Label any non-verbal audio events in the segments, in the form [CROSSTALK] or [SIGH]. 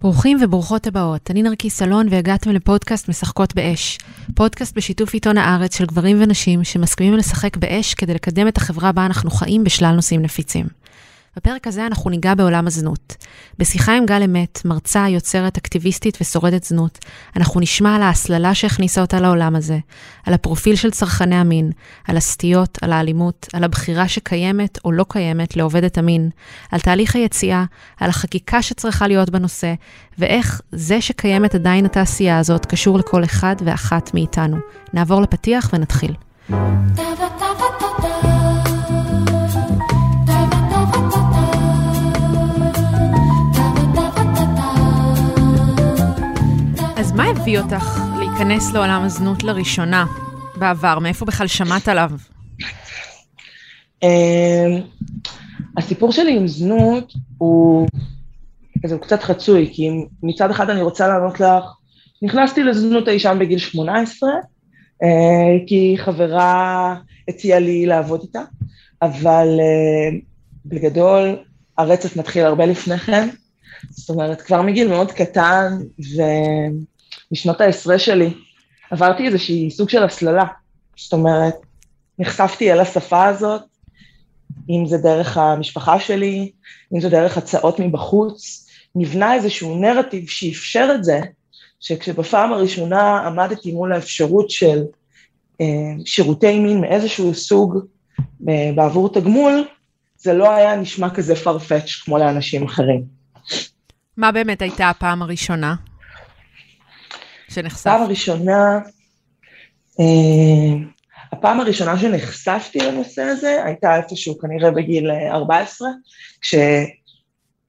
ברוכים וברוכות הבאות, אני נרקי סלון והגעתם לפודקאסט משחקות באש. פודקאסט בשיתוף עיתון הארץ של גברים ונשים שמסכימים לשחק באש כדי לקדם את החברה בה אנחנו חיים בשלל נושאים נפיצים. בפרק הזה אנחנו ניגע בעולם הזנות. בשיחה עם גל אמת, מרצה, יוצרת, אקטיביסטית ושורדת זנות, אנחנו נשמע על ההסללה שהכניסה אותה לעולם הזה, על הפרופיל של צרכני המין, על הסטיות, על האלימות, על הבחירה שקיימת או לא קיימת לעובדת המין, על תהליך היציאה, על החקיקה שצריכה להיות בנושא, ואיך זה שקיימת עדיין התעשייה הזאת קשור לכל אחד ואחת מאיתנו. נעבור לפתיח ונתחיל. אז מה הביא אותך להיכנס לעולם הזנות לראשונה בעבר? מאיפה בכלל שמעת עליו? אמ, הסיפור שלי עם זנות הוא, הוא קצת חצוי, כי מצד אחד אני רוצה לענות לך, נכנסתי לזנות אי שם בגיל 18, אה, כי חברה הציעה לי לעבוד איתה, אבל אה, בגדול הרצף מתחיל הרבה לפני כן, זאת אומרת, כבר מגיל מאוד קטן, ומשנות העשרה שלי, עברתי איזושהי סוג של הסללה. זאת אומרת, נחשפתי אל השפה הזאת, אם זה דרך המשפחה שלי, אם זה דרך הצעות מבחוץ, נבנה איזשהו נרטיב שאפשר את זה, שכשבפעם הראשונה עמדתי מול האפשרות של אה, שירותי מין מאיזשהו סוג אה, בעבור תגמול, זה לא היה נשמע כזה farfetch כמו לאנשים אחרים. מה באמת הייתה הפעם הראשונה שנחשפת? הפעם הראשונה, אה, הפעם הראשונה שנחשפתי לנושא הזה הייתה איפשהו כנראה בגיל 14,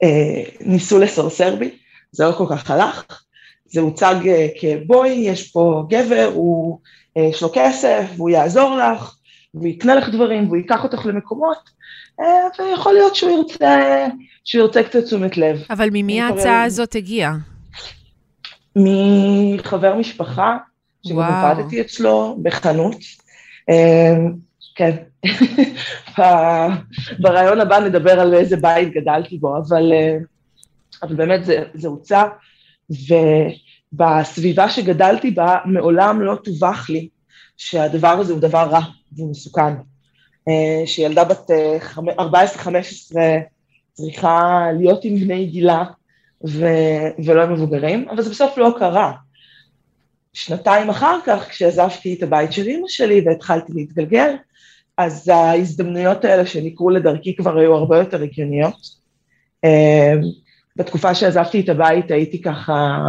כשניסו לסרסר בי, זה לא כל כך הלך, זה הוצג אה, כבואי, יש פה גבר, הוא, אה, יש לו כסף, והוא יעזור לך, והוא יקנה לך דברים, והוא ייקח אותך למקומות, אה, ויכול להיות שהוא ירצה, שהוא ירצה קצת תשומת לב. אבל ממי ההצעה הזאת הגיעה? מחבר משפחה, שגם עבדתי אצלו בחנות. אה, כן, [LAUGHS] ברעיון הבא נדבר על איזה בית גדלתי בו, אבל, אה, אבל באמת זה, זה הוצע, ובסביבה שגדלתי בה מעולם לא טווח לי שהדבר הזה הוא דבר רע ומסוכן. אה, שילדה בת 14-15 אה, צריכה להיות עם בני גילה ו- ולא עם מבוגרים, אבל זה בסוף לא קרה. שנתיים אחר כך, כשעזבתי את הבית של אימא שלי והתחלתי להתגלגל, אז ההזדמנויות האלה שנקרו לדרכי כבר היו הרבה יותר הגיוניות. אה, בתקופה שעזבתי את הבית הייתי ככה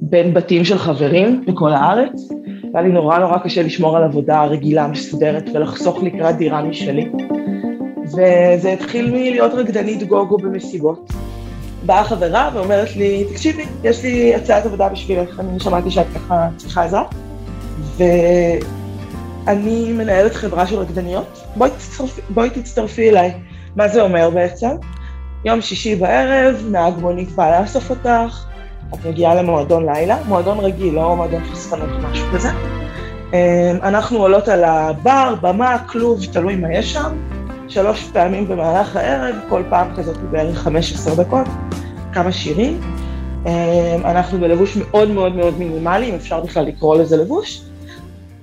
בין בתים של חברים בכל הארץ, והיה לי נורא נורא קשה לשמור על עבודה רגילה, מסודרת, ולחסוך לקראת דירה משלי. וזה התחיל מלהיות רקדנית גוגו במסיבות. באה חברה ואומרת לי, תקשיבי, יש לי הצעת עבודה בשבילך, אני שמעתי שאת ככה צריכה עזרה, ואני מנהלת חברה של רקדניות, בואי תצטרפי, בואי תצטרפי אליי. מה זה אומר בעצם? יום שישי בערב, נהג מונית בא לאסוף אותך, את מגיעה למועדון לילה, מועדון רגיל, לא מועדון חסכנות או משהו כזה. אמ, אנחנו עולות על הבר, במה, כלוב, תלוי מה יש שם, שלוש פעמים במהלך הערב, כל פעם כזאת בערך 15 דקות, כמה שירים. אמ, אנחנו בלבוש מאוד מאוד מאוד מינימלי, אם אפשר בכלל לקרוא לזה לבוש.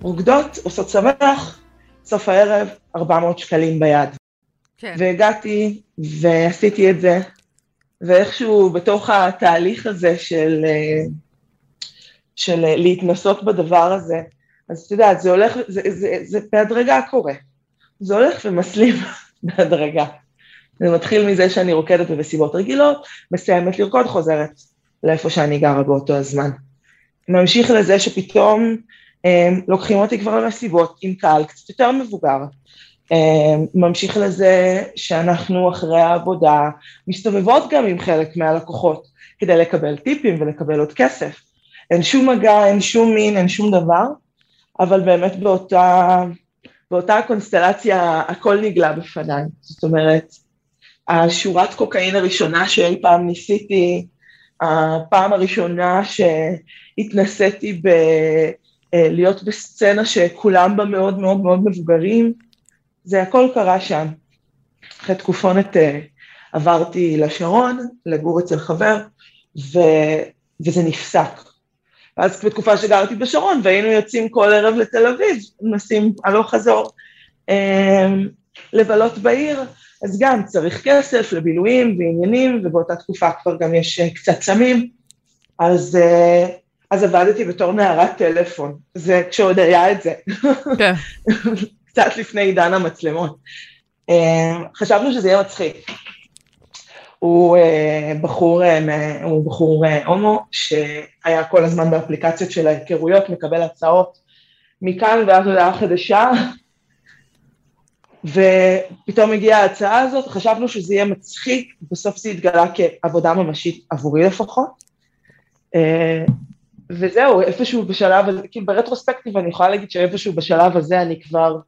רוקדות, עושות שמח, סוף הערב, 400 שקלים ביד. כן. והגעתי ועשיתי את זה ואיכשהו בתוך התהליך הזה של, אה, של להתנסות בדבר הזה, אז את יודעת, זה הולך, זה, זה, זה, זה בהדרגה קורה. זה הולך ומסלים בהדרגה. זה מתחיל מזה שאני רוקדת במסיבות רגילות, מסיימת לרקוד, חוזרת לאיפה שאני גרה באותו הזמן. ממשיך לזה שפתאום הם, אה, לוקחים אותי כבר למסיבות עם קהל קצת יותר מבוגר, אה, ממשיך לזה שאנחנו אחרי העבודה מסתובבות גם עם חלק מהלקוחות כדי לקבל טיפים ולקבל עוד כסף. אין שום מגע, אין שום מין, אין שום דבר, אבל באמת באותה, באותה קונסטלציה הכל נגלה בפניי. זאת אומרת, השורת קוקאין הראשונה שאי פעם ניסיתי, הפעם הראשונה שהתנסיתי ב... אה, להיות בסצנה שכולם בה מאוד מאוד מאוד מבוגרים, זה הכל קרה שם. אחרי תקופונת uh, עברתי לשרון, לגור אצל חבר, ו, וזה נפסק. ואז בתקופה שגרתי בשרון והיינו יוצאים כל ערב לתל אביב, נוסעים הלוך חזור אה, לבלות בעיר, אז גם צריך כסף לבילויים ועניינים, ובאותה תקופה כבר גם יש אה, קצת סמים, אז, אה, אז עבדתי בתור נערת טלפון, זה כשעוד היה את זה, כן. [LAUGHS] קצת לפני עידן המצלמות. אה, חשבנו שזה יהיה מצחיק. הוא בחור, הוא בחור הומו שהיה כל הזמן באפליקציות של ההיכרויות, מקבל הצעות מכאן ועד הודעה חדשה, [LAUGHS] ופתאום הגיעה ההצעה הזאת, חשבנו שזה יהיה מצחיק, בסוף זה התגלה כעבודה ממשית עבורי לפחות. אה, וזהו, איפשהו בשלב הזה, כאילו ברטרוספקטיב אני יכולה להגיד שאיפשהו בשלב הזה אני כבר,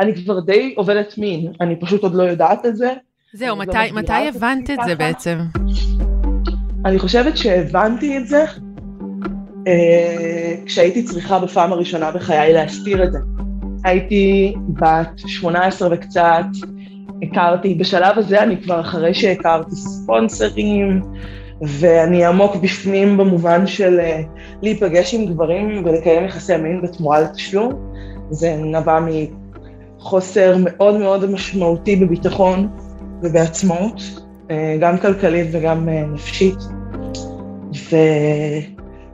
אני כבר די עובדת מין, אני פשוט עוד לא יודעת את זה. זהו, מתי, לא מתי הבנת את זה בעצם? אני חושבת שהבנתי את זה אה, כשהייתי צריכה בפעם הראשונה בחיי להסתיר את זה. הייתי בת 18 וקצת, הכרתי, בשלב הזה אני כבר אחרי שהכרתי ספונסרים, ואני עמוק בפנים במובן של uh, להיפגש עם גברים ולקיים יחסי מין בתמורה לתשלום. זה נבע מחוסר מאוד מאוד משמעותי בביטחון ובעצמאות, uh, גם כלכלית וגם uh, נפשית. ו...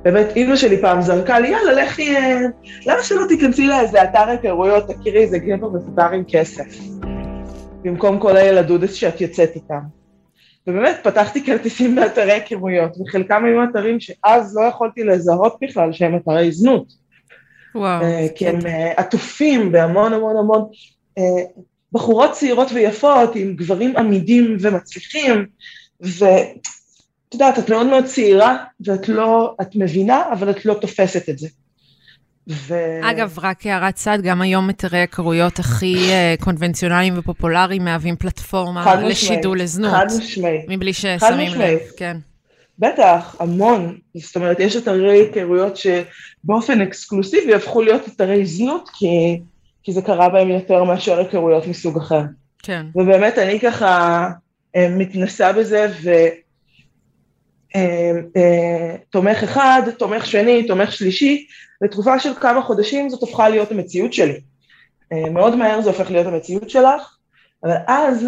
באמת, אימא שלי פעם זרקה לי, יאללה, לכי, אה, למה שלא תיכנסי לאיזה אתר היכרויות, תכירי איזה גבר מפוטר עם כסף, במקום כל הילדודס שאת יוצאת איתם. ובאמת, פתחתי כרטיסים באתרי היכרויות, וחלקם היו אתרים שאז לא יכולתי לזהות בכלל שהם אתרי זנות. וואו. אה, כי הם אה, עטופים בהמון המון המון בחורות צעירות ויפות, עם גברים עמידים ומצליחים, ו... את יודעת, את מאוד מאוד צעירה, ואת לא, את מבינה, אבל את לא תופסת את זה. ו... אגב, רק הערת צד, גם היום היתרי הכרויות הכי uh, קונבנציונליים ופופולריים מהווים פלטפורמה לשידול לזנות. חד משמעית. מבלי ששמים לב, כן. בטח, המון. זאת אומרת, יש אתרי היכרויות שבאופן אקסקלוסיבי הפכו להיות אתרי זנות, כי, כי זה קרה בהם יותר מאשר היכרויות מסוג אחר. כן. ובאמת, אני ככה אה, מתנסה בזה, ו... אה, אה, תומך אחד, תומך שני, תומך שלישי, לתקופה של כמה חודשים זאת הפכה להיות המציאות שלי. מאוד מהר זה הופך להיות המציאות שלך, אבל אז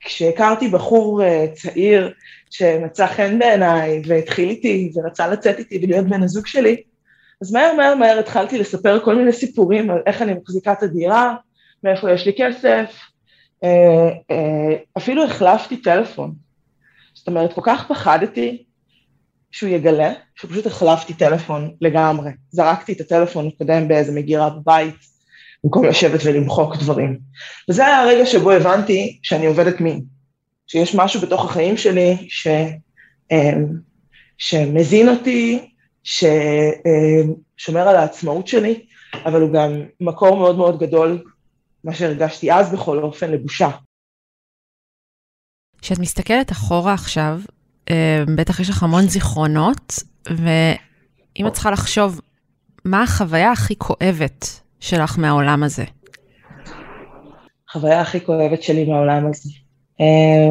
כשהכרתי בחור צעיר שמצא חן בעיניי והתחיל איתי ורצה לצאת איתי ולהיות בן הזוג שלי, אז מהר מהר מהר התחלתי לספר כל מיני סיפורים על איך אני מחזיקה את הדירה, מאיפה יש לי כסף, אפילו החלפתי טלפון. זאת אומרת, כל כך פחדתי שהוא יגלה שפשוט החלפתי טלפון לגמרי. זרקתי את הטלפון הקודם באיזה מגירה בבית, במקום לשבת ולמחוק דברים. וזה היה הרגע שבו הבנתי שאני עובדת מין, שיש משהו בתוך החיים שלי ש, אמ, שמזין אותי, ששומר על העצמאות שלי, אבל הוא גם מקור מאוד מאוד גדול, מה שהרגשתי אז בכל אופן, לבושה. כשאת מסתכלת אחורה עכשיו, אה, בטח יש לך המון זיכרונות, ואם את צריכה לחשוב, מה החוויה הכי כואבת שלך מהעולם הזה? החוויה הכי כואבת שלי מהעולם הזה. אה,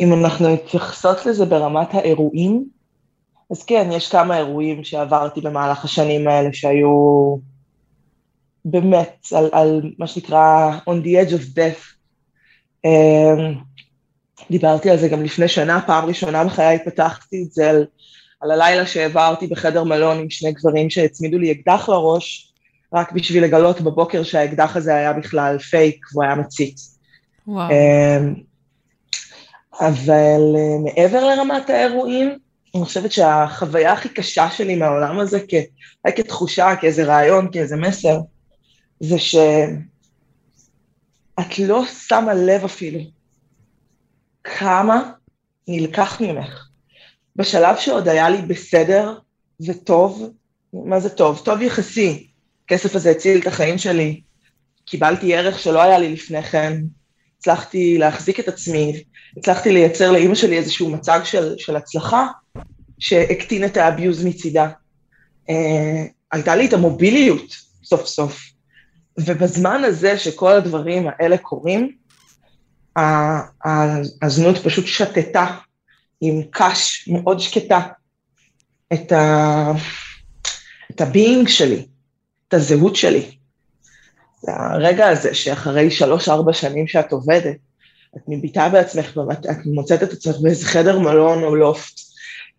אם אנחנו מתייחסות לזה ברמת האירועים, אז כן, יש כמה אירועים שעברתי במהלך השנים האלה שהיו באמת על, על מה שנקרא on the edge of death. אה, דיברתי על זה גם לפני שנה, פעם ראשונה בחיי פתחתי את זה על, על הלילה שהעברתי בחדר מלון עם שני גברים שהצמידו לי אקדח לראש, רק בשביל לגלות בבוקר שהאקדח הזה היה בכלל פייק והוא היה מציץ. וואו. אמ, אבל אה, מעבר לרמת האירועים, אני חושבת שהחוויה הכי קשה שלי מהעולם הזה, כ... כתחושה, כאיזה רעיון, כאיזה מסר, זה שאת לא שמה לב אפילו כמה נלקח ממך. בשלב שעוד היה לי בסדר וטוב, מה זה טוב? טוב יחסי. הכסף הזה הציל את החיים שלי, קיבלתי ערך שלא היה לי לפני כן, הצלחתי להחזיק את עצמי, הצלחתי לייצר לאימא שלי איזשהו מצג של, של הצלחה, שהקטין את ה abuse מצידה. אה, הייתה לי את המוביליות סוף סוף. ובזמן הזה שכל הדברים האלה קורים, הזנות פשוט שתתה עם קש מאוד שקטה את, ה... את ה being שלי, את הזהות שלי. הרגע הזה שאחרי שלוש-ארבע שנים שאת עובדת, את מביטה בעצמך, את מוצאת את עצמך באיזה חדר מלון או לופט,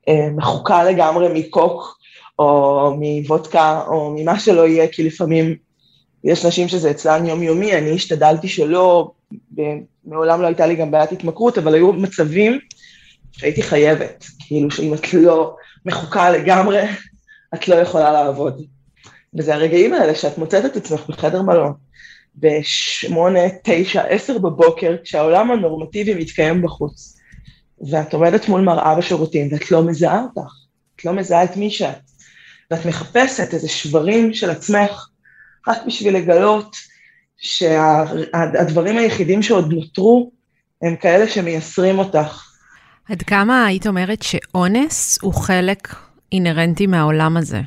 מחוקה לגמרי מקוק או מוודקה או ממה שלא יהיה, כי לפעמים יש נשים שזה אצלן יומיומי, אני השתדלתי שלא, מעולם לא הייתה לי גם בעיית התמכרות, אבל היו מצבים שהייתי חייבת, כאילו שאם את לא מחוקה לגמרי, את לא יכולה לעבוד. וזה הרגעים האלה שאת מוצאת את עצמך בחדר מלון, בשמונה, תשע, עשר בבוקר, כשהעולם הנורמטיבי מתקיים בחוץ, ואת עומדת מול מראה בשירותים, ואת לא מזהה אותך, את לא מזהה את מי שאת, ואת מחפשת איזה שברים של עצמך, רק בשביל לגלות שהדברים שה, היחידים שעוד נותרו, הם כאלה שמייסרים אותך. עד כמה היית אומרת שאונס הוא חלק אינהרנטי מהעולם הזה?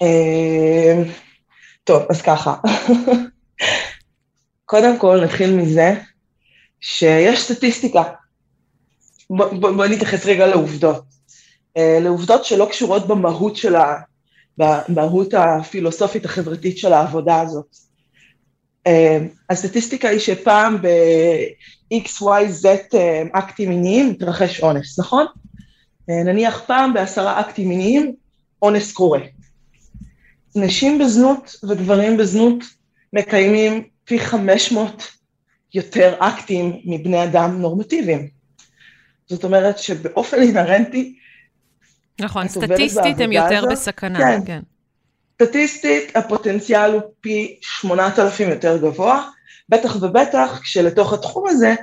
אמ, טוב, אז ככה. [LAUGHS] קודם כל נתחיל מזה שיש סטטיסטיקה. בואי בוא, נתייחס רגע לעובדות. אה, לעובדות שלא קשורות במהות של ה... במהות הפילוסופית החברתית של העבודה הזאת. אה, הסטטיסטיקה היא שפעם ב-XYZ אה, אקטים מיניים מתרחש אונס, נכון? נניח פעם בעשרה אקטים מיניים אונס קורה. נשים בזנות וגברים בזנות מקיימים פי 500 יותר אקטים מבני אדם נורמטיביים. זאת אומרת שבאופן אינהרנטי, נכון, סטטיסטית הם יותר הזאת, בסכנה, כן. כן. סטטיסטית הפוטנציאל הוא פי 8,000 יותר גבוה, בטח ובטח כשלתוך התחום הזה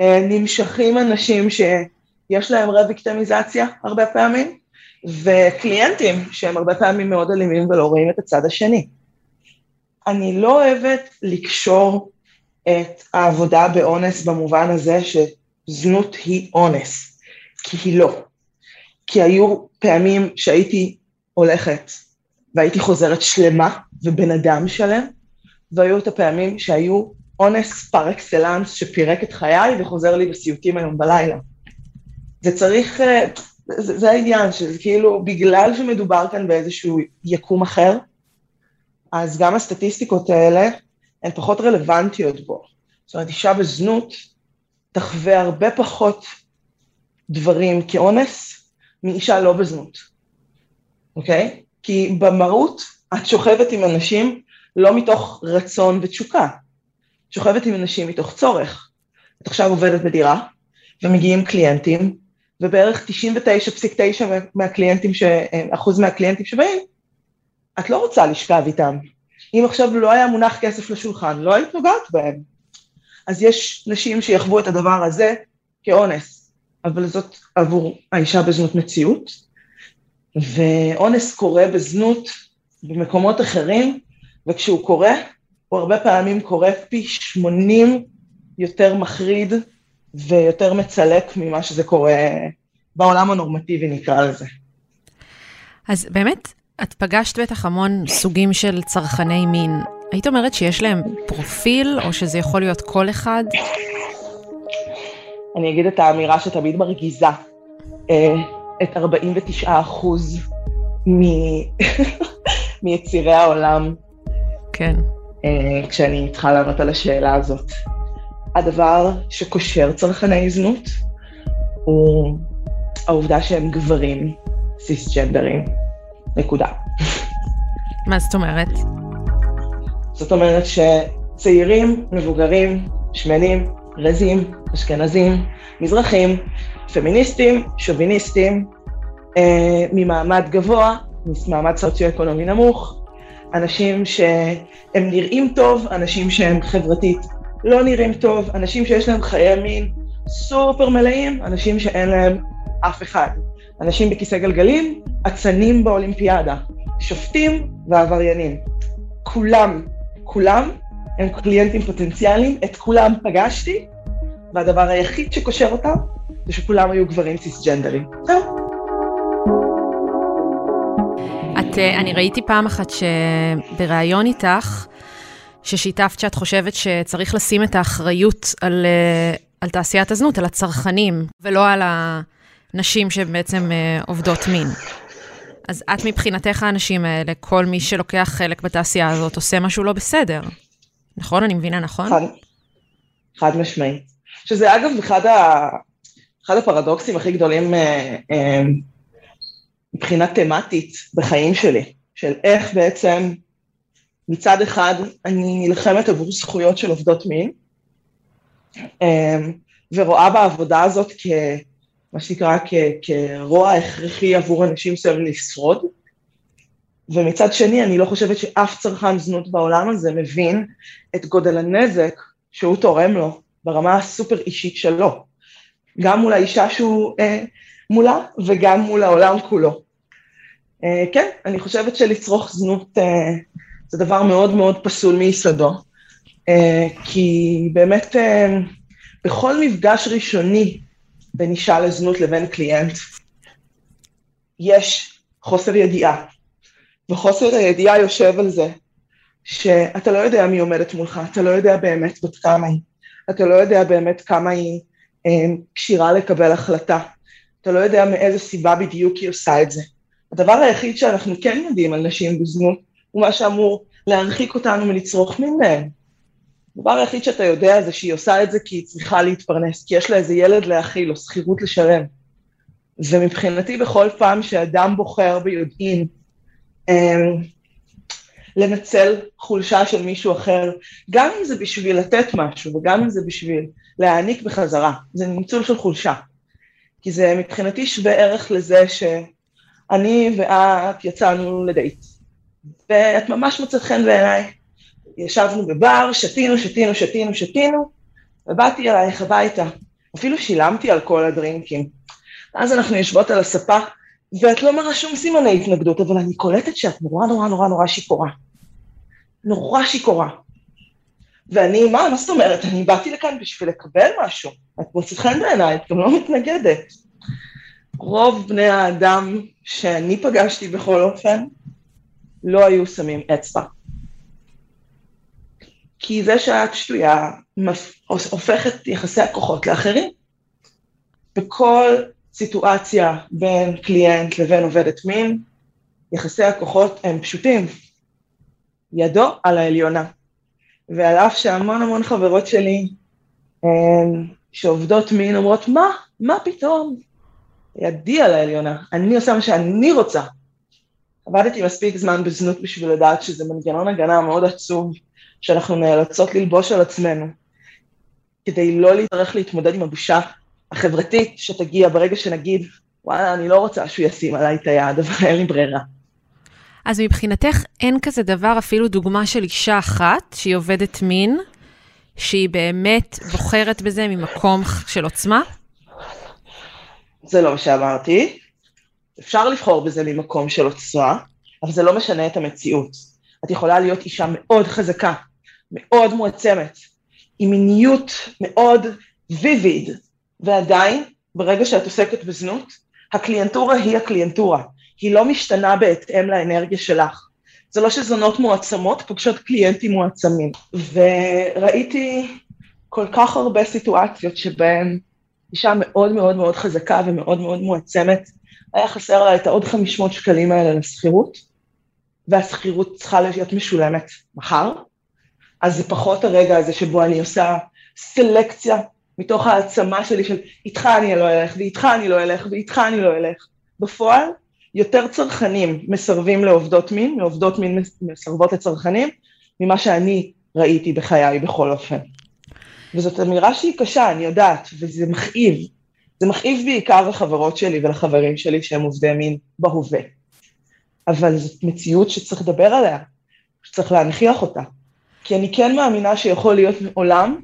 אה, נמשכים אנשים שיש להם רוויקטמיזציה הרבה פעמים, וקליינטים שהם הרבה פעמים מאוד אלימים ולא רואים את הצד השני. אני לא אוהבת לקשור את העבודה באונס במובן הזה שזנות היא אונס, כי היא לא. כי היו פעמים שהייתי הולכת והייתי חוזרת שלמה ובן אדם שלם, והיו את הפעמים שהיו אונס פר אקסלנס שפירק את חיי וחוזר לי בסיוטים היום בלילה. זה צריך, אה, זה, זה העניין, שזה כאילו, בגלל שמדובר כאן באיזשהו יקום אחר, אז גם הסטטיסטיקות האלה הן פחות רלוונטיות בו. זאת אומרת, אישה בזנות תחווה הרבה פחות דברים כאונס מאישה לא בזנות, אוקיי? כי במהות את שוכבת עם אנשים לא מתוך רצון ותשוקה, את שוכבת עם אנשים מתוך צורך. את עכשיו עובדת בדירה, ומגיעים קליינטים, ובערך 99.9 מהקליינטים, ש... אחוז מהקליינטים שבאים, את לא רוצה לשכב איתם. אם עכשיו לא היה מונח כסף לשולחן, לא היית נוגעת בהם. אז יש נשים שיחוו את הדבר הזה כאונס, אבל זאת עבור האישה בזנות מציאות, ואונס קורה בזנות במקומות אחרים, וכשהוא קורה, הוא הרבה פעמים קורה פי 80 יותר מחריד ויותר מצלק ממה שזה קורה בעולם הנורמטיבי, נקרא לזה. אז באמת, את פגשת בטח המון סוגים של צרכני מין. היית אומרת שיש להם פרופיל, או שזה יכול להיות כל אחד? אני אגיד את האמירה שתמיד מרגיזה. אה, את 49 אחוז [LAUGHS] מיצירי העולם. כן. אה, כשאני צריכה לענות על השאלה הזאת. הדבר שקושר צרכני זנות הוא העובדה שהם גברים סיסג'נדרים. נקודה. מה זאת אומרת? זאת אומרת שצעירים, מבוגרים, שמנים, רזים, אשכנזים, מזרחים, פמיניסטים, שוביניסטים, אה, ממעמד גבוה, ממעמד סוציו-אקונומי נמוך, אנשים שהם נראים טוב, אנשים שהם חברתית לא נראים טוב, אנשים שיש להם חיי מין סופר מלאים, אנשים שאין להם אף אחד. אנשים בכיסא גלגלים, אצנים באולימפיאדה, שופטים ועבריינים. כולם, כולם הם קליינטים פוטנציאליים, את כולם פגשתי, והדבר היחיד שקושר אותם זה שכולם היו גברים סיסג'נדרים. זהו. את, אה, אני ראיתי פעם אחת שבריאיון איתך, ששיתפת שאת חושבת שצריך לשים את האחריות על, אה, על תעשיית הזנות, על הצרכנים, ולא על הנשים שבעצם אה, עובדות מין. אז את מבחינתך האנשים האלה, כל מי שלוקח חלק בתעשייה הזאת עושה משהו לא בסדר. נכון? אני מבינה נכון? חד, חד משמעית. שזה אגב אחד, ה, אחד הפרדוקסים הכי גדולים אה, אה, מבחינה תמטית בחיים שלי, של איך בעצם מצד אחד אני נלחמת עבור זכויות של עובדות מין, אה, ורואה בעבודה הזאת כ... מה שנקרא כרוע הכרחי עבור אנשים מסוימים לשרוד, ומצד שני אני לא חושבת שאף צרכן זנות בעולם הזה מבין את גודל הנזק שהוא תורם לו ברמה הסופר אישית שלו, גם מול האישה שהוא אה, מולה וגם מול העולם כולו. אה, כן, אני חושבת שלצרוך זנות אה, זה דבר מאוד מאוד פסול מיסודו, אה, כי באמת אה, בכל מפגש ראשוני בין אישה לזנות לבין קליינט, יש חוסר ידיעה, וחוסר הידיעה יושב על זה שאתה לא יודע מי עומדת מולך, אתה לא יודע באמת בת כמה היא, אתה לא יודע באמת כמה היא אה, כשירה לקבל החלטה, אתה לא יודע מאיזה סיבה בדיוק היא עושה את זה. הדבר היחיד שאנחנו כן יודעים על נשים בזנות הוא מה שאמור להרחיק אותנו מלצרוך מין מהם. הדבר היחיד שאתה יודע זה שהיא עושה את זה כי היא צריכה להתפרנס, כי יש לה איזה ילד להאכיל או שכירות לשלם. ומבחינתי בכל פעם שאדם בוחר ביודעין אמ, לנצל חולשה של מישהו אחר, גם אם זה בשביל לתת משהו וגם אם זה בשביל להעניק בחזרה, זה ניצול של חולשה. כי זה מבחינתי שווה ערך לזה שאני ואת יצאנו לדייט, ואת ממש מוצאת חן בעיניי. ישבנו בבר, שתינו, שתינו, שתינו, שתינו, ובאתי אלייך הביתה. אפילו שילמתי על כל הדרינקים. אז אנחנו יושבות על הספה, ואת לא מראה שום סימני התנגדות, אבל אני קולטת שאת נורא נורא נורא נורא שיכורה. נורא שיכורה. ואני, מה, מה זאת אומרת? אני באתי לכאן בשביל לקבל משהו. את מוצאת חן בעיניי, את גם לא מתנגדת. רוב בני האדם שאני פגשתי בכל אופן, לא היו שמים אצבע. כי זה שאת שטויה הופכת יחסי הכוחות לאחרים. בכל סיטואציה בין קליינט לבין עובדת מין, יחסי הכוחות הם פשוטים. ידו על העליונה. ועל אף שהמון המון חברות שלי שעובדות מין אומרות, מה? מה פתאום? ידי על העליונה, אני עושה מה שאני רוצה. עבדתי מספיק זמן בזנות בשביל לדעת שזה מנגנון הגנה מאוד עצוב שאנחנו נאלצות ללבוש על עצמנו, כדי לא להתארך להתמודד עם הבושה החברתית שתגיע ברגע שנגיד, וואלה, אני לא רוצה שהוא ישים עליי את היד, אבל אין לי ברירה. אז מבחינתך אין כזה דבר, אפילו דוגמה של אישה אחת שהיא עובדת מין, שהיא באמת בוחרת בזה ממקום של עוצמה? זה לא מה שאמרתי. אפשר לבחור בזה ממקום של עוצמה, אבל זה לא משנה את המציאות. את יכולה להיות אישה מאוד חזקה, מאוד מועצמת, עם מיניות מאוד ויביד, ועדיין, ברגע שאת עוסקת בזנות, הקליינטורה היא הקליינטורה, היא לא משתנה בהתאם לאנרגיה שלך. זה לא שזונות מועצמות פוגשות קליינטים מועצמים. וראיתי כל כך הרבה סיטואציות שבהן אישה מאוד מאוד מאוד חזקה ומאוד מאוד מועצמת, היה חסר לה את העוד 500 שקלים האלה לשכירות, והשכירות צריכה להיות משולמת מחר, אז זה פחות הרגע הזה שבו אני עושה סלקציה מתוך העצמה שלי של איתך אני לא אלך, ואיתך אני לא אלך, ואיתך אני לא אלך. בפועל, יותר צרכנים מסרבים לעובדות מין, מעובדות מין מסרבות לצרכנים, ממה שאני ראיתי בחיי בכל אופן. וזאת אמירה שהיא קשה, אני יודעת, וזה מכאיב. זה מכאיב בעיקר לחברות שלי ולחברים שלי שהם עובדי מין בהווה. אבל זאת מציאות שצריך לדבר עליה, שצריך להנכיח אותה. כי אני כן מאמינה שיכול להיות עולם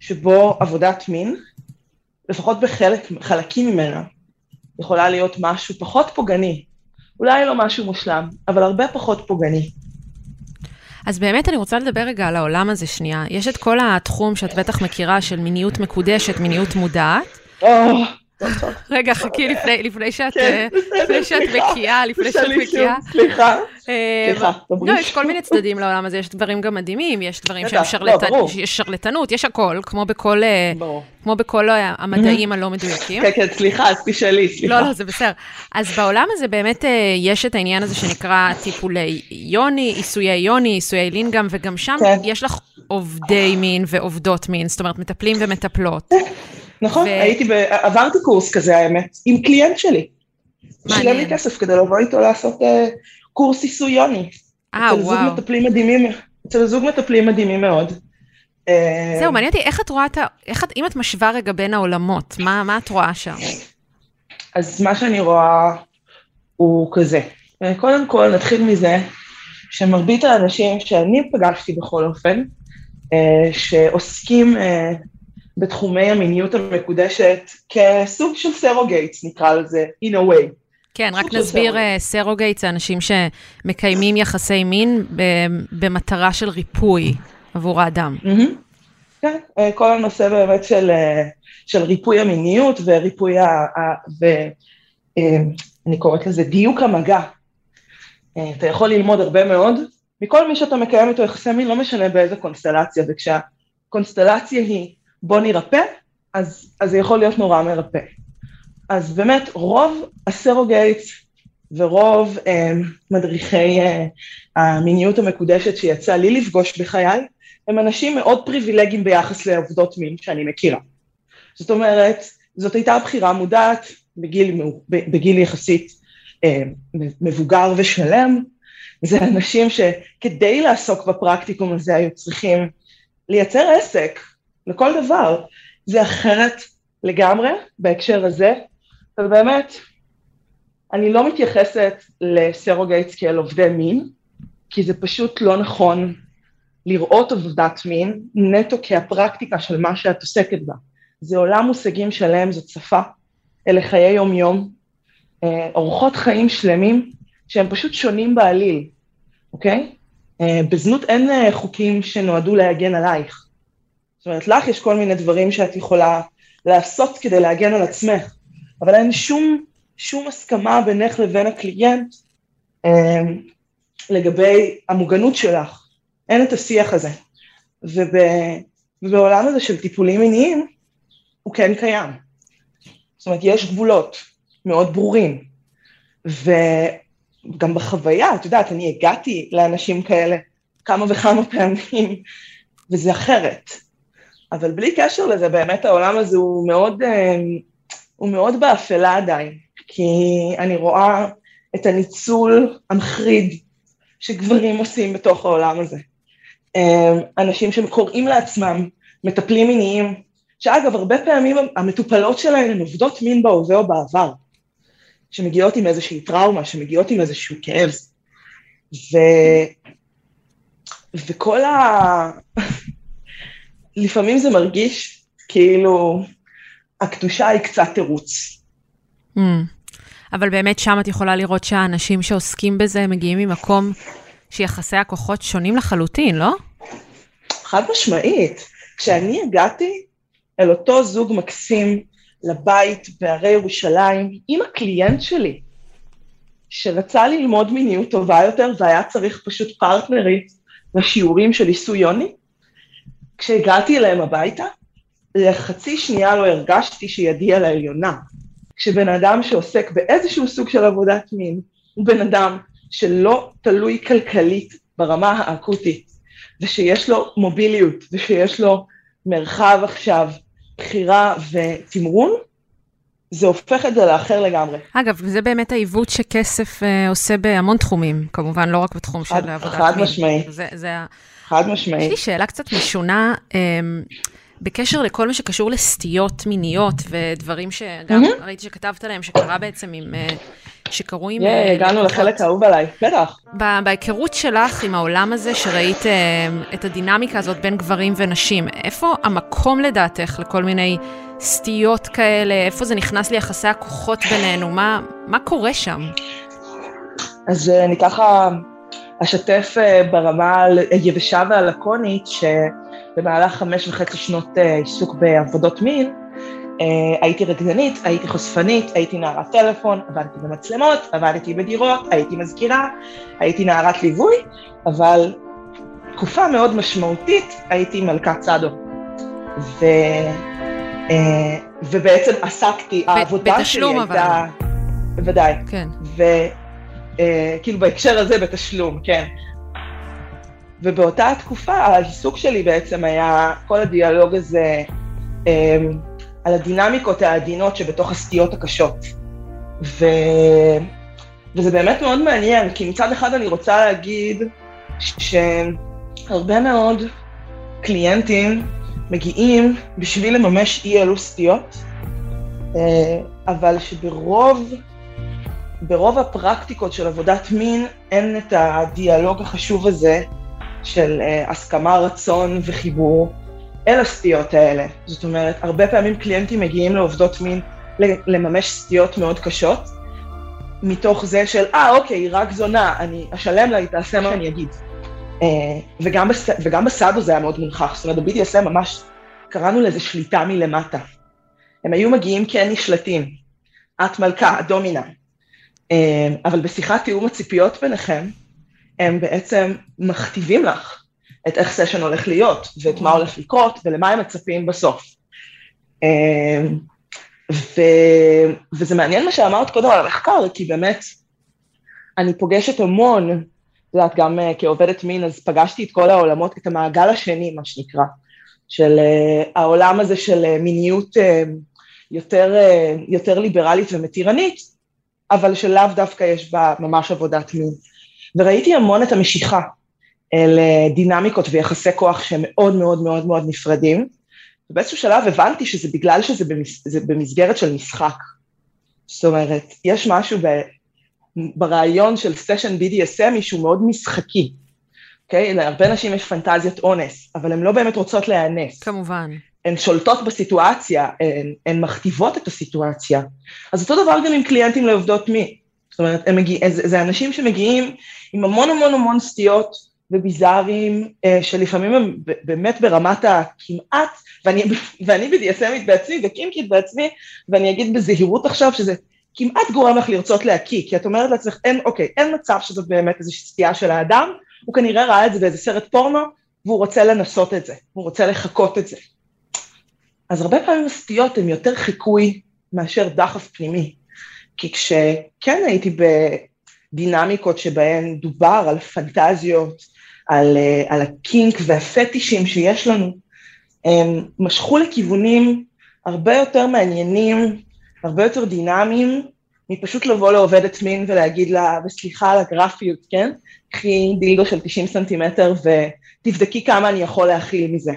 שבו עבודת מין, לפחות בחלקים ממנה, יכולה להיות משהו פחות פוגעני. אולי לא משהו מושלם, אבל הרבה פחות פוגעני. אז באמת אני רוצה לדבר רגע על העולם הזה שנייה. יש את כל התחום שאת בטח מכירה של מיניות מקודשת, מיניות מודעת. Oh. רגע, חכי לפני שאת כן, בסדר, לפני שאת סליחה. בקיאה, לפני שאת בקיאה. סליחה. אה, סליחה, לא, יש כל מיני צדדים לעולם הזה, יש דברים גם מדהימים, יש דברים שהם לא, שרלטנות. יש הכל, כמו בכל, אה, אה, המדעים הלא מדויקים. כן, כן, סליחה, אז תשאלי, סליחה. לא, לא, זה בסדר. אז בעולם הזה באמת אה, יש את העניין הזה שנקרא טיפולי יוני, עיסויי יוני, עיסויי לינגאם, וגם שם כן. יש לך עובדי מין ועובדות מין, זאת אומרת, מטפלים ומטפלות. נכון, ו- הייתי, ב... עברתי קורס כזה האמת, עם קליינט שלי. שילם לי. כסף כדי לבוא איתו לעשות אה, קורס עיסוי יוני. אה, אצל זוג וואו. מטפלים מדהימים, אצל זוג מטפלים מדהימים מאוד. אה, זהו, מעניין אותי, איך את רואה את ה... איך את, אם את משווה רגע בין העולמות, מה מה את רואה שם? אז מה שאני רואה הוא כזה. אה, קודם כל, נתחיל מזה שמרבית האנשים שאני פגשתי בכל אופן, שעוסקים בתחומי המיניות המקודשת כסוג של surrogates, נקרא לזה, in a way. כן, רק נסביר, surrogate. אה, surrogate זה אנשים שמקיימים יחסי מין ב- במטרה של ריפוי עבור האדם. כן, אה, כל הנושא באמת של, אה, של ריפוי המיניות וריפוי ה... ה- ו, אה, אני קוראת לזה דיוק המגע. אה, אתה יכול ללמוד הרבה מאוד מכל מי שאתה מקיים איתו יחסי מין, לא משנה באיזה קונסטלציה, וכשהקונסטלציה היא בוא נרפא, אז, אז זה יכול להיות נורא מרפא. אז באמת רוב הסרוגייטס ורוב אה, מדריכי אה, המיניות המקודשת שיצא לי לפגוש בחיי, הם אנשים מאוד פריבילגיים ביחס לעובדות מין שאני מכירה. זאת אומרת, זאת הייתה בחירה מודעת בגיל, בגיל יחסית אה, מבוגר ושלם. זה אנשים שכדי לעסוק בפרקטיקום הזה היו צריכים לייצר עסק לכל דבר. זה אחרת לגמרי בהקשר הזה, אבל באמת, אני לא מתייחסת לסרוגייטס כאל עובדי מין, כי זה פשוט לא נכון לראות עבודת מין נטו כהפרקטיקה של מה שאת עוסקת בה. זה עולם מושגים שלם, זאת שפה, אלה חיי יום-יום, אה, אורחות חיים שלמים שהם פשוט שונים בעליל, אוקיי? אה, בזנות אין אה, חוקים שנועדו להגן עלייך. זאת אומרת, לך יש כל מיני דברים שאת יכולה לעשות כדי להגן על עצמך, אבל אין שום, שום הסכמה בינך לבין הקליינט אה, לגבי המוגנות שלך. אין את השיח הזה. וב, ובעולם הזה של טיפולים מיניים, הוא כן קיים. זאת אומרת, יש גבולות מאוד ברורים. וגם בחוויה, את יודעת, אני הגעתי לאנשים כאלה כמה וכמה פעמים, וזה אחרת. אבל בלי קשר לזה, באמת העולם הזה הוא מאוד, אה, הוא מאוד באפלה עדיין, כי אני רואה את הניצול המחריד שגברים עושים בתוך העולם הזה. אה, אנשים שקוראים לעצמם מטפלים מיניים, שאגב, הרבה פעמים המטופלות שלהם הן עובדות מין בהווה או בעבר, שמגיעות עם איזושהי טראומה, שמגיעות עם איזשהו כאב. ו... וכל ה... לפעמים זה מרגיש כאילו הקדושה היא קצת תירוץ. Mm. אבל באמת שם את יכולה לראות שהאנשים שעוסקים בזה מגיעים ממקום שיחסי הכוחות שונים לחלוטין, לא? חד משמעית. כשאני הגעתי אל אותו זוג מקסים לבית בהרי ירושלים עם הקליינט שלי, שרצה ללמוד מיניות טובה יותר והיה צריך פשוט פרטנרית לשיעורים של עיסוי יוני, כשהגעתי אליהם הביתה, לחצי שנייה לא הרגשתי שידי על העליונה. כשבן אדם שעוסק באיזשהו סוג של עבודת מין, הוא בן אדם שלא תלוי כלכלית ברמה האקוטית, ושיש לו מוביליות, ושיש לו מרחב עכשיו, בחירה ותמרון, זה הופך את זה לאחר לגמרי. אגב, זה באמת העיוות שכסף אה, עושה בהמון תחומים, כמובן, לא רק בתחום חד- של עבודת חד מין. משמעית. זה, זה חד יש משמעית. לי שאלה קצת משונה, אה, בקשר לכל מה שקשור לסטיות מיניות ודברים שגם מהמם. ראיתי שכתבת עליהם, שקרה בעצם עם... אה, שקרו עם... ייי, אה, הגענו. לחלק האהוב עליי, בטח. בהיכרות שלך עם העולם הזה, שראית אה, את הדינמיקה הזאת בין גברים ונשים, איפה המקום לדעתך לכל מיני סטיות כאלה? איפה זה נכנס ליחסי הכוחות בינינו? מה, מה קורה שם? אז אה, אני ככה אשתף אה, ברמה היבשה והלקונית, שבמהלך חמש וחצי שנות אה, עיסוק בעבודות מין, אה, הייתי רקדנית, הייתי חושפנית, הייתי נערת טלפון, עבדתי במצלמות, עבדתי בדירות, הייתי מזכירה, הייתי נערת ליווי, אבל תקופה מאוד משמעותית הייתי מלכת צדו. ו, ובעצם עסקתי, העבודה שלי הייתה... בתשלום אבל. בוודאי. כן. וכאילו בהקשר הזה בתשלום, כן. ובאותה תקופה העיסוק שלי בעצם היה כל הדיאלוג הזה אמ, על הדינמיקות העדינות שבתוך הסטיות הקשות. ו... וזה באמת מאוד מעניין, כי מצד אחד אני רוצה להגיד שהרבה מאוד קליינטים מגיעים בשביל לממש אי אלו סטיות, אה, אבל שברוב ברוב הפרקטיקות של עבודת מין אין את הדיאלוג החשוב הזה של uh, הסכמה, רצון וחיבור אל הסטיות האלה. זאת אומרת, הרבה פעמים קליינטים מגיעים לעובדות מין לממש סטיות מאוד קשות, מתוך זה של, אה, ah, אוקיי, היא רק זונה, אני אשלם לה, היא תעשה מה שאני אגיד. Uh, וגם, בס... וגם בסאדו זה היה מאוד מונחח, זאת אומרת, ב-BDSM ממש קראנו לזה שליטה מלמטה. הם היו מגיעים כן נשלטים. את מלכה, דומינה. Uh, אבל בשיחת תיאום הציפיות ביניכם, הם בעצם מכתיבים לך את איך סשן הולך להיות, ואת מה הולך לקרות, ולמה הם מצפים בסוף. אמ, ו... וזה מעניין מה שאמרת קודם על המחקר, כי באמת, אני פוגשת המון, את יודעת, גם uh, כעובדת מין, אז פגשתי את כל העולמות, את המעגל השני, מה שנקרא, של uh, העולם הזה של uh, מיניות יותר, יותר ליברלית ומתירנית, אבל שלאו דווקא יש בה ממש עבודת מין. וראיתי המון את המשיכה אל אה, ויחסי כוח שהם מאוד מאוד מאוד מאוד נפרדים, ובאיזשהו שלב הבנתי שזה בגלל שזה במס, במסגרת של משחק. זאת אומרת, יש משהו ב, ברעיון של סשן BDSM שהוא מאוד משחקי, אוקיי? Okay? להרבה נשים יש פנטזיית אונס, אבל הן לא באמת רוצות להיאנס. כמובן. הן שולטות בסיטואציה, הן, הן מכתיבות את הסיטואציה. אז אותו דבר גם עם קליינטים לעובדות מין. זאת אומרת, מגיע, זה, זה אנשים שמגיעים עם המון המון המון סטיות וביזארים, אה, שלפעמים הם באמת ברמת הכמעט, ואני, ואני בדיאסמית בעצמי וקינקית בעצמי, ואני אגיד בזהירות עכשיו שזה כמעט גורם לך לרצות להקיא, כי את אומרת לעצמך, אין, אוקיי, אין מצב שזאת באמת איזושהי סטייה של האדם, הוא כנראה ראה את זה באיזה סרט פורנו, והוא רוצה לנסות את זה, הוא רוצה לחקות את זה. אז הרבה פעמים הסטיות הן יותר חיקוי מאשר דחף פנימי. כי כשכן הייתי בדינמיקות שבהן דובר על פנטזיות, על, אה, על הקינק והפטישים שיש לנו, הם משכו לכיוונים הרבה יותר מעניינים, הרבה יותר דינמיים, מפשוט לבוא לעובדת מין ולהגיד לה, וסליחה על הגרפיות, כן? קחי דילדו של 90 סנטימטר ותבדקי כמה אני יכול להכיל מזה.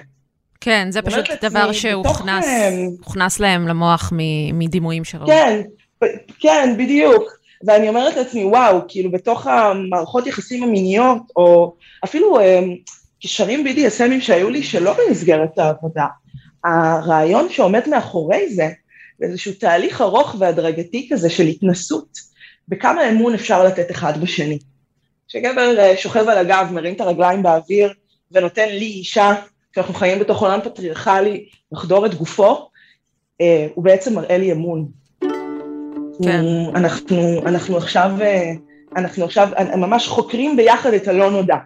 כן, זה פשוט דבר שהוכנס להם למוח מדימויים שראו. כן, כן, בדיוק. ואני אומרת לעצמי, וואו, כאילו בתוך המערכות יחסים המיניות, או אפילו אה, קשרים BDSMים שהיו לי שלא במסגרת העבודה, הרעיון שעומד מאחורי זה, זה איזשהו תהליך ארוך והדרגתי כזה של התנסות, בכמה אמון אפשר לתת אחד בשני. כשגבר אה, שוכב על הגב, מרים את הרגליים באוויר, ונותן לי אישה, שאנחנו חיים בתוך עולם פטריארכלי, לחדור את גופו, אה, הוא בעצם מראה לי אמון. כן. אנחנו, אנחנו עכשיו, אה, אנחנו עכשיו ממש חוקרים ביחד את הלא נודע.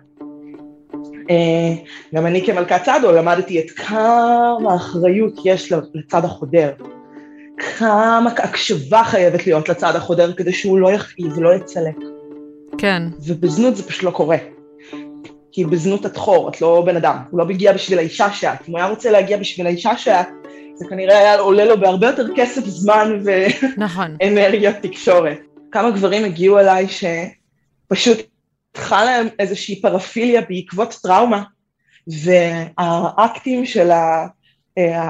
אה, גם אני כמלכת צדו למדתי את כמה אחריות יש לצד החודר. כמה הקשבה חייבת להיות לצד החודר כדי שהוא לא יכאיב ולא יצלק. כן. ובזנות זה פשוט לא קורה. כי בזנות את חור, את לא בן אדם. הוא לא מגיע בשביל האישה שאת. אם הוא היה רוצה להגיע בשביל האישה שאת, זה כנראה היה עולה לו בהרבה יותר כסף, זמן ואנרגיה נכון. [LAUGHS] תקשורת. כמה גברים הגיעו אליי שפשוט התחלה להם איזושהי פרפיליה בעקבות טראומה, והאקטים של, ה...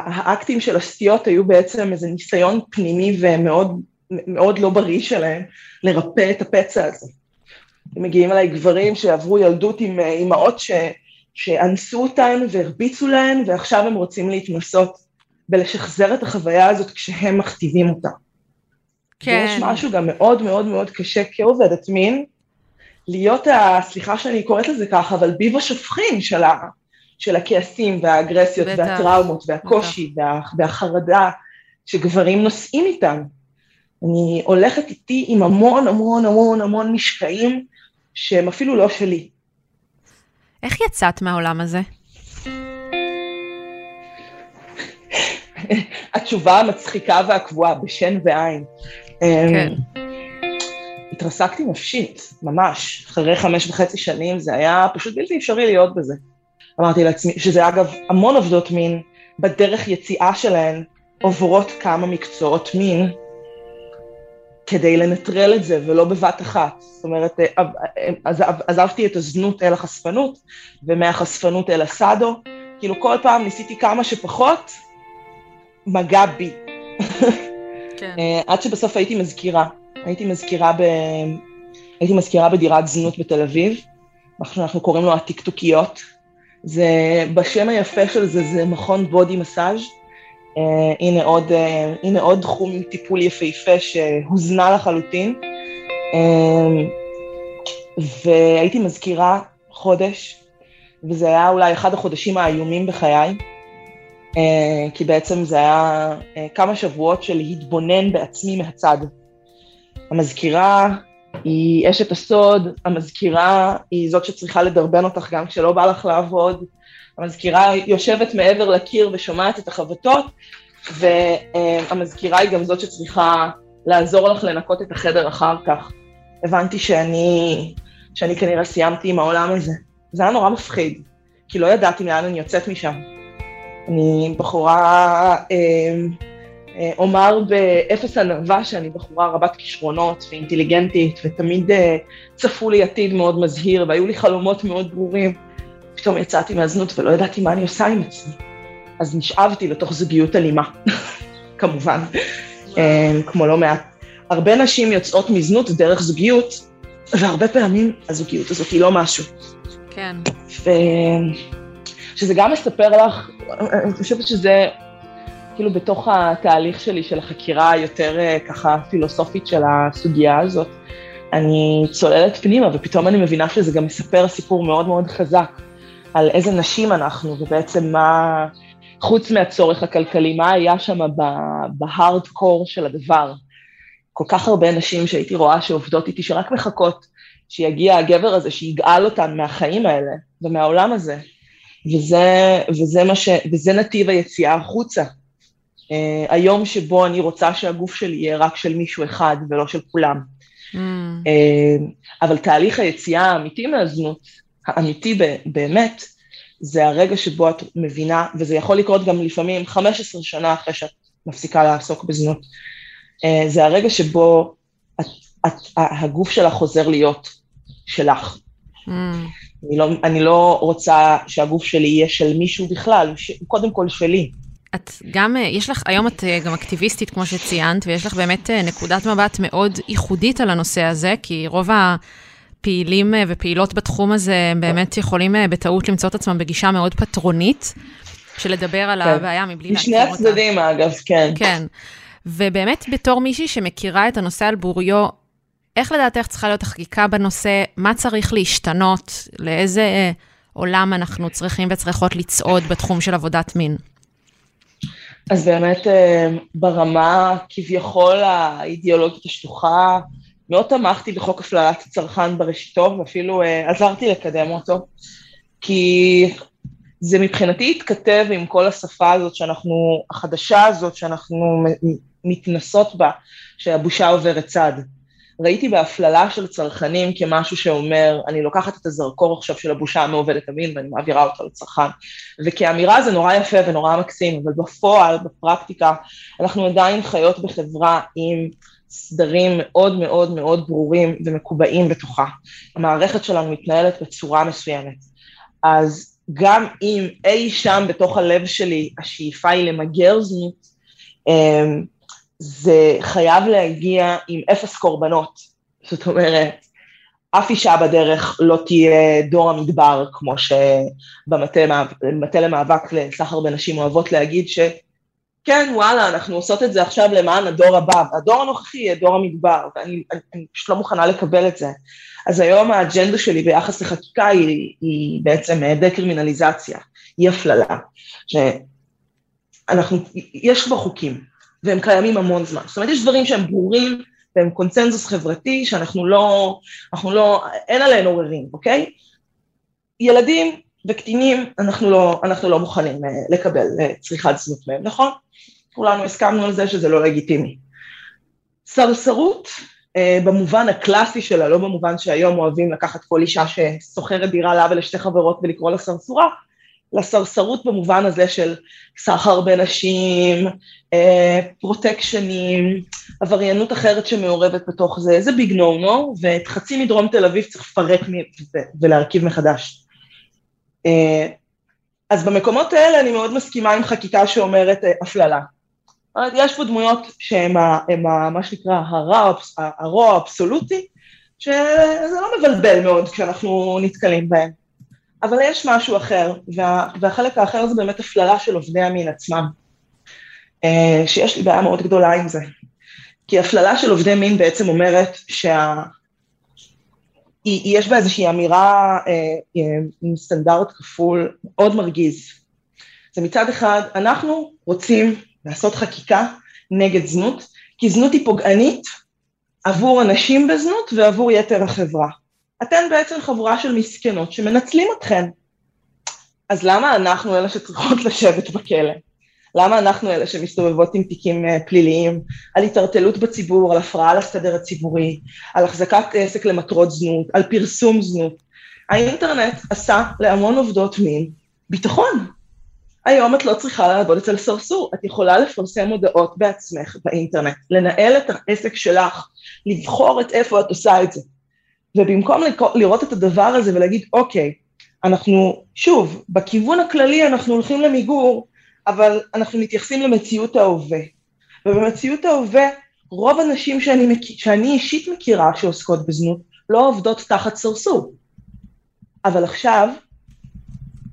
האקטים של הסטיות היו בעצם איזה ניסיון פנימי ומאוד מאוד לא בריא שלהם לרפא את הפצע הזה. מגיעים אליי גברים שעברו ילדות עם אימהות ש... שאנסו אותן והרביצו להן, ועכשיו הם רוצים להתנסות בלשחזר את החוויה הזאת כשהם מכתיבים אותה. כן. ויש משהו גם מאוד מאוד מאוד קשה כעובדת מין, להיות, ה, סליחה שאני קוראת לזה ככה, אבל ביב השופכין של, ה, של הכעסים והאגרסיות בטח, והטראומות והקושי וה, והחרדה שגברים נושאים איתם. אני הולכת איתי עם המון המון המון המון משקעים שהם אפילו לא שלי. איך יצאת מהעולם הזה? התשובה המצחיקה והקבועה, בשן ועין. כן. התרסקתי נפשית, ממש. אחרי חמש וחצי שנים זה היה פשוט בלתי אפשרי להיות בזה. אמרתי לעצמי, שזה אגב המון עובדות מין, בדרך יציאה שלהן עוברות כמה מקצועות מין, כדי לנטרל את זה, ולא בבת אחת. זאת אומרת, עזבתי את הזנות אל החשפנות, ומהחשפנות אל הסאדו. כאילו כל פעם ניסיתי כמה שפחות מגע בי. כן. אה, עד שבסוף הייתי מזכירה. הייתי מזכירה, ב... הייתי מזכירה בדירת זנות בתל אביב, מה שאנחנו קוראים לו הטיקטוקיות. זה, בשם היפה של זה, זה מכון בודי מסאז'. Uh, הנה, עוד, uh, הנה עוד תחום טיפול יפהפה שהוזנה לחלוטין. Uh, והייתי מזכירה חודש, וזה היה אולי אחד החודשים האיומים בחיי, uh, כי בעצם זה היה uh, כמה שבועות של להתבונן בעצמי מהצד. המזכירה היא אשת הסוד, המזכירה היא זאת שצריכה לדרבן אותך גם כשלא בא לך לעבוד, המזכירה יושבת מעבר לקיר ושומעת את החבטות, והמזכירה היא גם זאת שצריכה לעזור לך לנקות את החדר אחר כך. הבנתי שאני, שאני כנראה סיימתי עם העולם הזה. זה היה נורא מפחיד, כי לא ידעתי לאן אני יוצאת משם. אני בחורה... אה, אה, אומר באפס ענווה שאני בחורה רבת כישרונות ואינטליגנטית, ותמיד אה, צפו לי עתיד מאוד מזהיר, והיו לי חלומות מאוד ברורים. פתאום יצאתי מהזנות ולא ידעתי מה אני עושה עם עצמי. אז נשאבתי לתוך זוגיות אלימה, [LAUGHS] כמובן, אה, כמו לא מעט. הרבה נשים יוצאות מזנות דרך זוגיות, והרבה פעמים הזוגיות הזאת היא לא משהו. כן. ו... שזה גם מספר לך, אני חושבת שזה כאילו בתוך התהליך שלי של החקירה היותר אה, ככה פילוסופית של הסוגיה הזאת, אני צוללת פנימה ופתאום אני מבינה שזה גם מספר סיפור מאוד מאוד חזק על איזה נשים אנחנו ובעצם מה, חוץ מהצורך הכלכלי, מה היה שם בהארד קור של הדבר. כל כך הרבה נשים שהייתי רואה שעובדות איתי, שרק מחכות שיגיע הגבר הזה, שיגאל אותן מהחיים האלה ומהעולם הזה. וזה, וזה, ש, וזה נתיב היציאה החוצה. uh, היום שבו אני רוצה שהגוף שלי יהיה רק של מישהו אחד ולא של כולם. Mm. Uh, אבל תהליך היציאה האמיתי מהזנות, האמיתי באמת, זה הרגע שבו את מבינה, וזה יכול לקרות גם לפעמים 15 שנה אחרי שאת מפסיקה לעסוק בזנות, uh, זה הרגע שבו את, את, הגוף שלך חוזר להיות שלך. Mm. אני, לא, אני לא רוצה שהגוף שלי יהיה של מישהו בכלל, ש, קודם כל שלי. את גם, אה, יש לך, היום את אה, גם אקטיביסטית, כמו שציינת, ויש לך באמת אה, נקודת מבט מאוד ייחודית על הנושא הזה, כי רוב הפעילים ופעילות בתחום הזה, הם באמת יכולים בטעות למצוא את עצמם בגישה מאוד פטרונית, של לדבר על כן. הבעיה מבלי להכיר אותה. משני הצדדים, אגב, כן. כן. ובאמת, בתור מישהי שמכירה את הנושא על בוריו, איך לדעתך צריכה להיות החקיקה בנושא? מה צריך להשתנות? לאיזה עולם אנחנו צריכים וצריכות לצעוד בתחום של עבודת מין? אז באמת אה, ברמה כביכול האידיאולוגית השטוחה, מאוד תמכתי בחוק הפללת הצרכן בראשיתו, ואפילו אה, עזרתי לקדם אותו, כי זה מבחינתי התכתב עם כל השפה הזאת שאנחנו, החדשה הזאת שאנחנו מתנסות בה, שהבושה עוברת צד. ראיתי בהפללה של צרכנים כמשהו שאומר, אני לוקחת את הזרקור עכשיו של הבושה המעובדת המין ואני מעבירה אותו לצרכן. וכאמירה זה נורא יפה ונורא מקסים, אבל בפועל, בפרקטיקה, אנחנו עדיין חיות בחברה עם סדרים מאוד מאוד מאוד ברורים ומקובעים בתוכה. המערכת שלנו מתנהלת בצורה מסוימת. אז גם אם אי שם בתוך הלב שלי השאיפה היא למגר זנות, אמ, זה חייב להגיע עם אפס קורבנות. זאת אומרת, אף אישה בדרך לא תהיה דור המדבר, כמו שבמטה למאבק לסחר בנשים אוהבות להגיד, שכן, וואלה, אנחנו עושות את זה עכשיו למען הדור הבא, הדור הנוכחי יהיה דור המדבר, ואני אני, אני פשוט לא מוכנה לקבל את זה. אז היום האג'נדה שלי ביחס לחקיקה היא, היא בעצם דקרימינליזציה, היא הפללה. שאנחנו, יש כבר חוקים, והם קיימים המון זמן. זאת אומרת, יש דברים שהם ברורים והם קונצנזוס חברתי, שאנחנו לא, אנחנו לא, אין עליהם עוררים, אוקיי? ילדים וקטינים, אנחנו לא, אנחנו לא מוכנים אה, לקבל אה, צריכת זנות מהם, נכון? כולנו הסכמנו על זה שזה לא לגיטימי. סרסרות, אה, במובן הקלאסי שלה, לא במובן שהיום אוהבים לקחת כל אישה ששוכרת דירה לה ולשתי חברות ולקרוא לה סרסורה, לסרסרות במובן הזה של סחר בנשים, פרוטקשנים, עבריינות אחרת שמעורבת בתוך זה, זה ביג נו נו, ואת חצי מדרום תל אביב צריך לפרק ולהרכיב מחדש. אה, אז במקומות האלה אני מאוד מסכימה עם חקיקה שאומרת אה, הפללה. יש פה דמויות שהן מה שנקרא הרע, הרוע האבסולוטי, שזה לא מבלבל מאוד כשאנחנו נתקלים בהן. אבל יש משהו אחר, וה, והחלק האחר זה באמת הפללה של עובדי המין עצמם, אה, שיש לי בעיה מאוד גדולה עם זה. כי הפללה של עובדי מין בעצם אומרת שה... יש בה איזושהי אמירה אה, אה, עם סטנדרט כפול מאוד מרגיז. זה מצד אחד, אנחנו רוצים לעשות חקיקה נגד זנות, כי זנות היא פוגענית עבור אנשים בזנות ועבור יתר החברה. אתן בעצם חבורה של מסכנות שמנצלים אתכן. אז למה אנחנו אלה שצריכות לשבת בכלא? למה אנחנו אלה שמסתובבות עם תיקים אה, פליליים על התערטלות בציבור, על הפרעה לסדר הציבורי, על החזקת עסק למטרות זנות, על פרסום זנות? האינטרנט עשה להמון עובדות מין ביטחון. היום את לא צריכה לעבוד אצל סרסור, את יכולה לפרסם הודעות בעצמך באינטרנט, לנהל את העסק שלך, לבחור את איפה את עושה את זה. ובמקום לראות את הדבר הזה ולהגיד, אוקיי, אנחנו, שוב, בכיוון הכללי אנחנו הולכים למיגור, אבל אנחנו מתייחסים למציאות ההווה. ובמציאות ההווה, רוב הנשים שאני, שאני אישית מכירה שעוסקות בזנות, לא עובדות תחת סרסור. אבל עכשיו,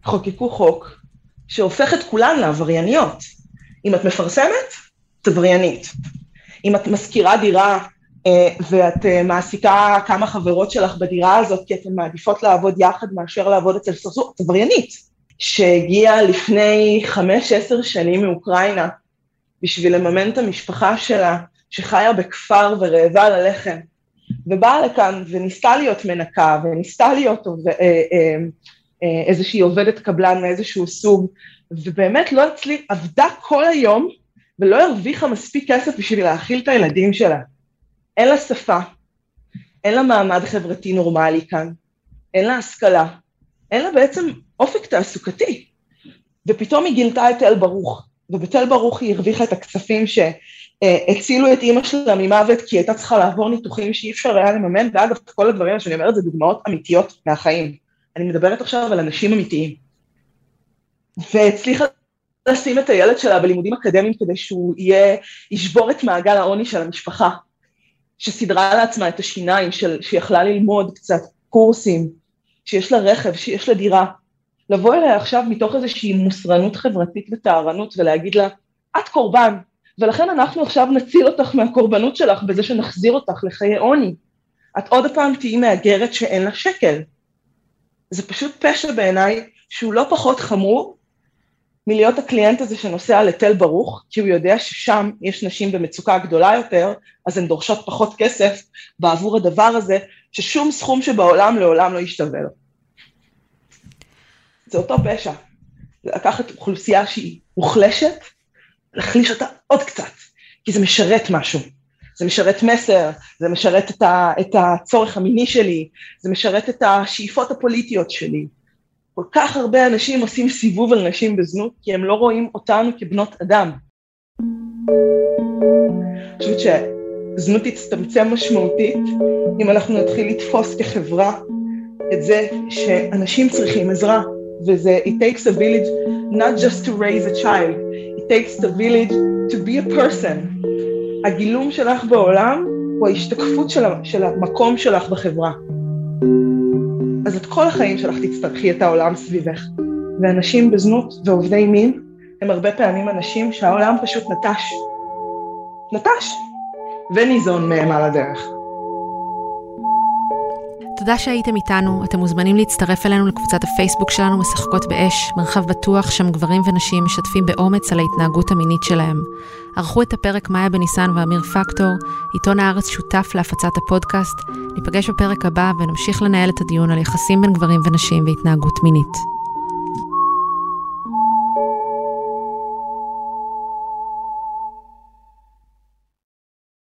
חוקקו חוק שהופך את כולן לעברייניות. אם את מפרסמת, את עבריינית. אם את משכירה דירה אה, ואת אה, מעסיקה כמה חברות שלך בדירה הזאת כי אתן מעדיפות לעבוד יחד מאשר לעבוד אצל סרסור, את עבריינית, שהגיעה לפני חמש עשר שנים מאוקראינה בשביל לממן את המשפחה שלה, שחיה בכפר ורעבה ללחם, ובאה לכאן וניסתה להיות מנקה, וניסתה להיות אה, איזושהי עובדת קבלן מאיזשהו סוג, ובאמת לא אצלי, עבדה כל היום ולא הרוויחה מספיק כסף בשביל להאכיל את הילדים שלה. אין לה שפה, אין לה מעמד חברתי נורמלי כאן, אין לה השכלה, אין לה בעצם אופק תעסוקתי. ופתאום היא גילתה את תל ברוך, ובתל ברוך היא הרוויחה את הכספים שהצילו את אימא שלה ממוות כי היא הייתה צריכה לעבור ניתוחים שאי אפשר היה לממן, ואגב, כל הדברים שאני אומרת זה דוגמאות אמיתיות מהחיים. אני מדברת עכשיו על אנשים אמיתיים. והצליחה לשים את הילד שלה בלימודים אקדמיים כדי שהוא יהיה, ישבור את מעגל העוני של המשפחה. שסידרה לעצמה את השיניים, של, שיכלה ללמוד קצת קורסים, שיש לה רכב, שיש לה דירה, לבוא אליה עכשיו מתוך איזושהי מוסרנות חברתית וטהרנות ולהגיד לה, את קורבן, ולכן אנחנו עכשיו נציל אותך מהקורבנות שלך בזה שנחזיר אותך לחיי עוני. את עוד פעם תהיי מהגרת שאין לה שקל. זה פשוט פשע בעיניי שהוא לא פחות חמור מלהיות הקליינט הזה שנוסע לתל ברוך, כי הוא יודע ששם יש נשים במצוקה גדולה יותר, אז הן דורשות פחות כסף בעבור הדבר הזה, ששום סכום שבעולם לעולם לא ישתווה לו. זה אותו פשע. לקחת אוכלוסייה שהיא מוחלשת, להחליש אותה עוד קצת, כי זה משרת משהו. זה משרת מסר, זה משרת את, ה, את הצורך המיני שלי, זה משרת את השאיפות הפוליטיות שלי, כל כך הרבה אנשים עושים סיבוב על נשים בזנות, כי הם לא רואים אותנו כבנות אדם. אני חושבת שזנות תצטמצם משמעותית אם אנחנו נתחיל לתפוס כחברה את זה שאנשים צריכים עזרה, וזה it takes a village not just to raise a child, it takes a village to be a person. הגילום שלך בעולם הוא ההשתקפות של, של המקום שלך בחברה. אז את כל החיים שלך תצטרכי את העולם סביבך. ואנשים בזנות ועובדי מין הם הרבה פעמים אנשים שהעולם פשוט נטש. נטש. וניזון מהם על הדרך. תודה שהייתם איתנו, אתם מוזמנים להצטרף אלינו לקבוצת הפייסבוק שלנו משחקות באש, מרחב בטוח שם גברים ונשים משתפים באומץ על ההתנהגות המינית שלהם. ערכו את הפרק מאיה בניסן ואמיר פקטור, עיתון הארץ שותף להפצת הפודקאסט. ניפגש בפרק הבא ונמשיך לנהל את הדיון על יחסים בין גברים ונשים והתנהגות מינית.